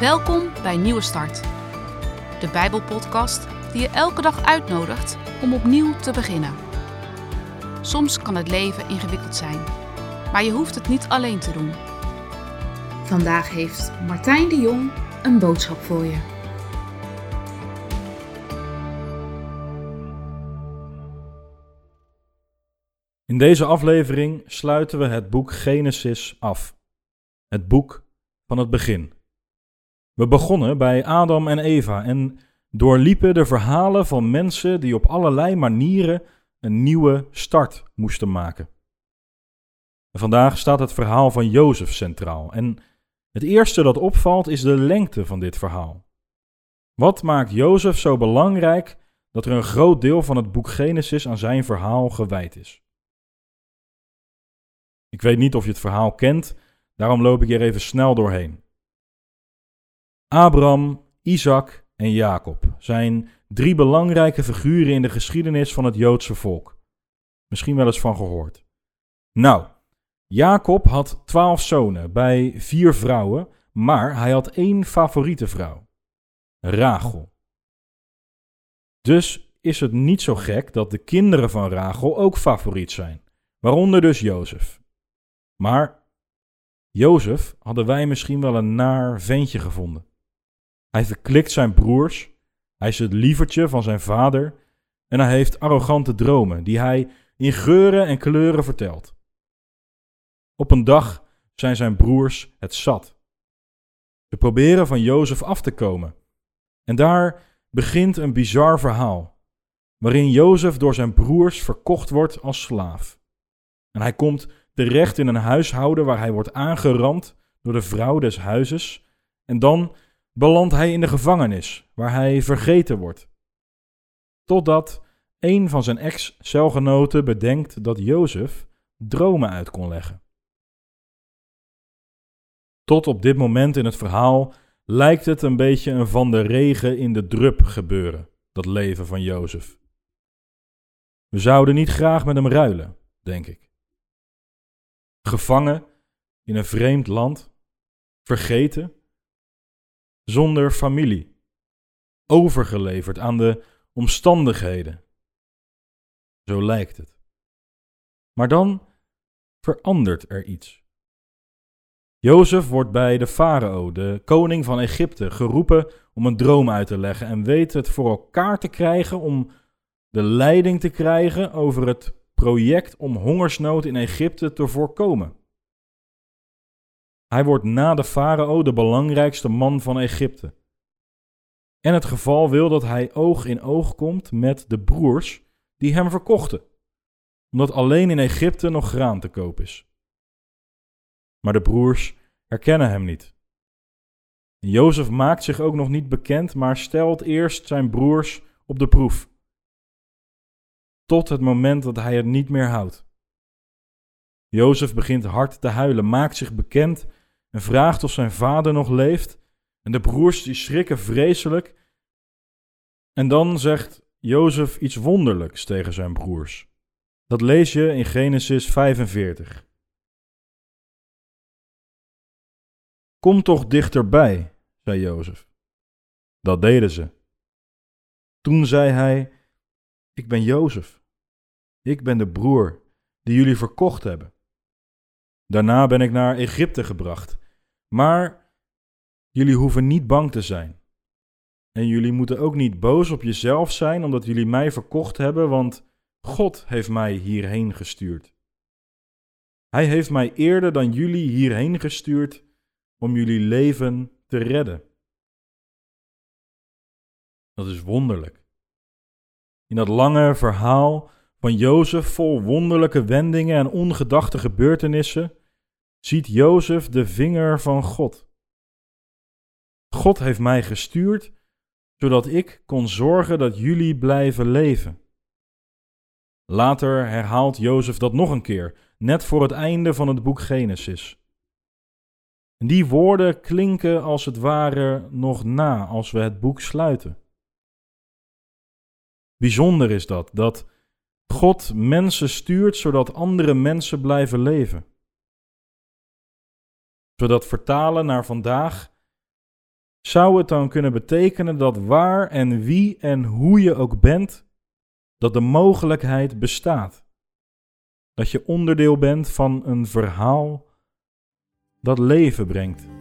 Welkom bij Nieuwe Start, de Bijbelpodcast die je elke dag uitnodigt om opnieuw te beginnen. Soms kan het leven ingewikkeld zijn, maar je hoeft het niet alleen te doen. Vandaag heeft Martijn de Jong een boodschap voor je. In deze aflevering sluiten we het boek Genesis af. Het boek van het begin. We begonnen bij Adam en Eva en doorliepen de verhalen van mensen die op allerlei manieren een nieuwe start moesten maken. Vandaag staat het verhaal van Jozef centraal en het eerste dat opvalt is de lengte van dit verhaal. Wat maakt Jozef zo belangrijk dat er een groot deel van het boek Genesis aan zijn verhaal gewijd is? Ik weet niet of je het verhaal kent, daarom loop ik hier even snel doorheen. Abraham, Isaac en Jacob zijn drie belangrijke figuren in de geschiedenis van het Joodse volk. Misschien wel eens van gehoord. Nou, Jacob had twaalf zonen bij vier vrouwen, maar hij had één favoriete vrouw: Rachel. Dus is het niet zo gek dat de kinderen van Rachel ook favoriet zijn, waaronder dus Jozef. Maar Jozef hadden wij misschien wel een naar ventje gevonden. Hij verklikt zijn broers, hij is het lievertje van zijn vader en hij heeft arrogante dromen die hij in geuren en kleuren vertelt. Op een dag zijn zijn broers het zat. Ze proberen van Jozef af te komen. En daar begint een bizar verhaal, waarin Jozef door zijn broers verkocht wordt als slaaf. En hij komt terecht in een huishouden waar hij wordt aangerand door de vrouw des huizes. En dan belandt hij in de gevangenis, waar hij vergeten wordt. Totdat een van zijn ex-celgenoten bedenkt dat Jozef dromen uit kon leggen. Tot op dit moment in het verhaal lijkt het een beetje een van de regen in de drup gebeuren, dat leven van Jozef. We zouden niet graag met hem ruilen, denk ik. Gevangen in een vreemd land, vergeten zonder familie, overgeleverd aan de omstandigheden. Zo lijkt het. Maar dan verandert er iets. Jozef wordt bij de farao, de koning van Egypte, geroepen om een droom uit te leggen en weet het voor elkaar te krijgen om de leiding te krijgen over het project om hongersnood in Egypte te voorkomen. Hij wordt na de farao de belangrijkste man van Egypte. En het geval wil dat hij oog in oog komt met de broers die hem verkochten, omdat alleen in Egypte nog graan te koop is. Maar de broers herkennen hem niet. Jozef maakt zich ook nog niet bekend, maar stelt eerst zijn broers op de proef. Tot het moment dat hij het niet meer houdt. Jozef begint hard te huilen, maakt zich bekend en vraagt of zijn vader nog leeft. En de broers die schrikken vreselijk. En dan zegt Jozef iets wonderlijks tegen zijn broers. Dat lees je in Genesis 45. Kom toch dichterbij, zei Jozef. Dat deden ze. Toen zei hij: Ik ben Jozef. Ik ben de broer die jullie verkocht hebben. Daarna ben ik naar Egypte gebracht. Maar jullie hoeven niet bang te zijn. En jullie moeten ook niet boos op jezelf zijn omdat jullie mij verkocht hebben, want God heeft mij hierheen gestuurd. Hij heeft mij eerder dan jullie hierheen gestuurd om jullie leven te redden. Dat is wonderlijk. In dat lange verhaal van Jozef vol wonderlijke wendingen en ongedachte gebeurtenissen ziet Jozef de vinger van God. God heeft mij gestuurd zodat ik kon zorgen dat jullie blijven leven. Later herhaalt Jozef dat nog een keer, net voor het einde van het boek Genesis. Die woorden klinken als het ware nog na als we het boek sluiten. Bijzonder is dat, dat God mensen stuurt zodat andere mensen blijven leven zodat vertalen naar vandaag Zou het dan kunnen betekenen dat waar en wie en hoe je ook bent, dat de mogelijkheid bestaat? Dat je onderdeel bent van een verhaal dat leven brengt.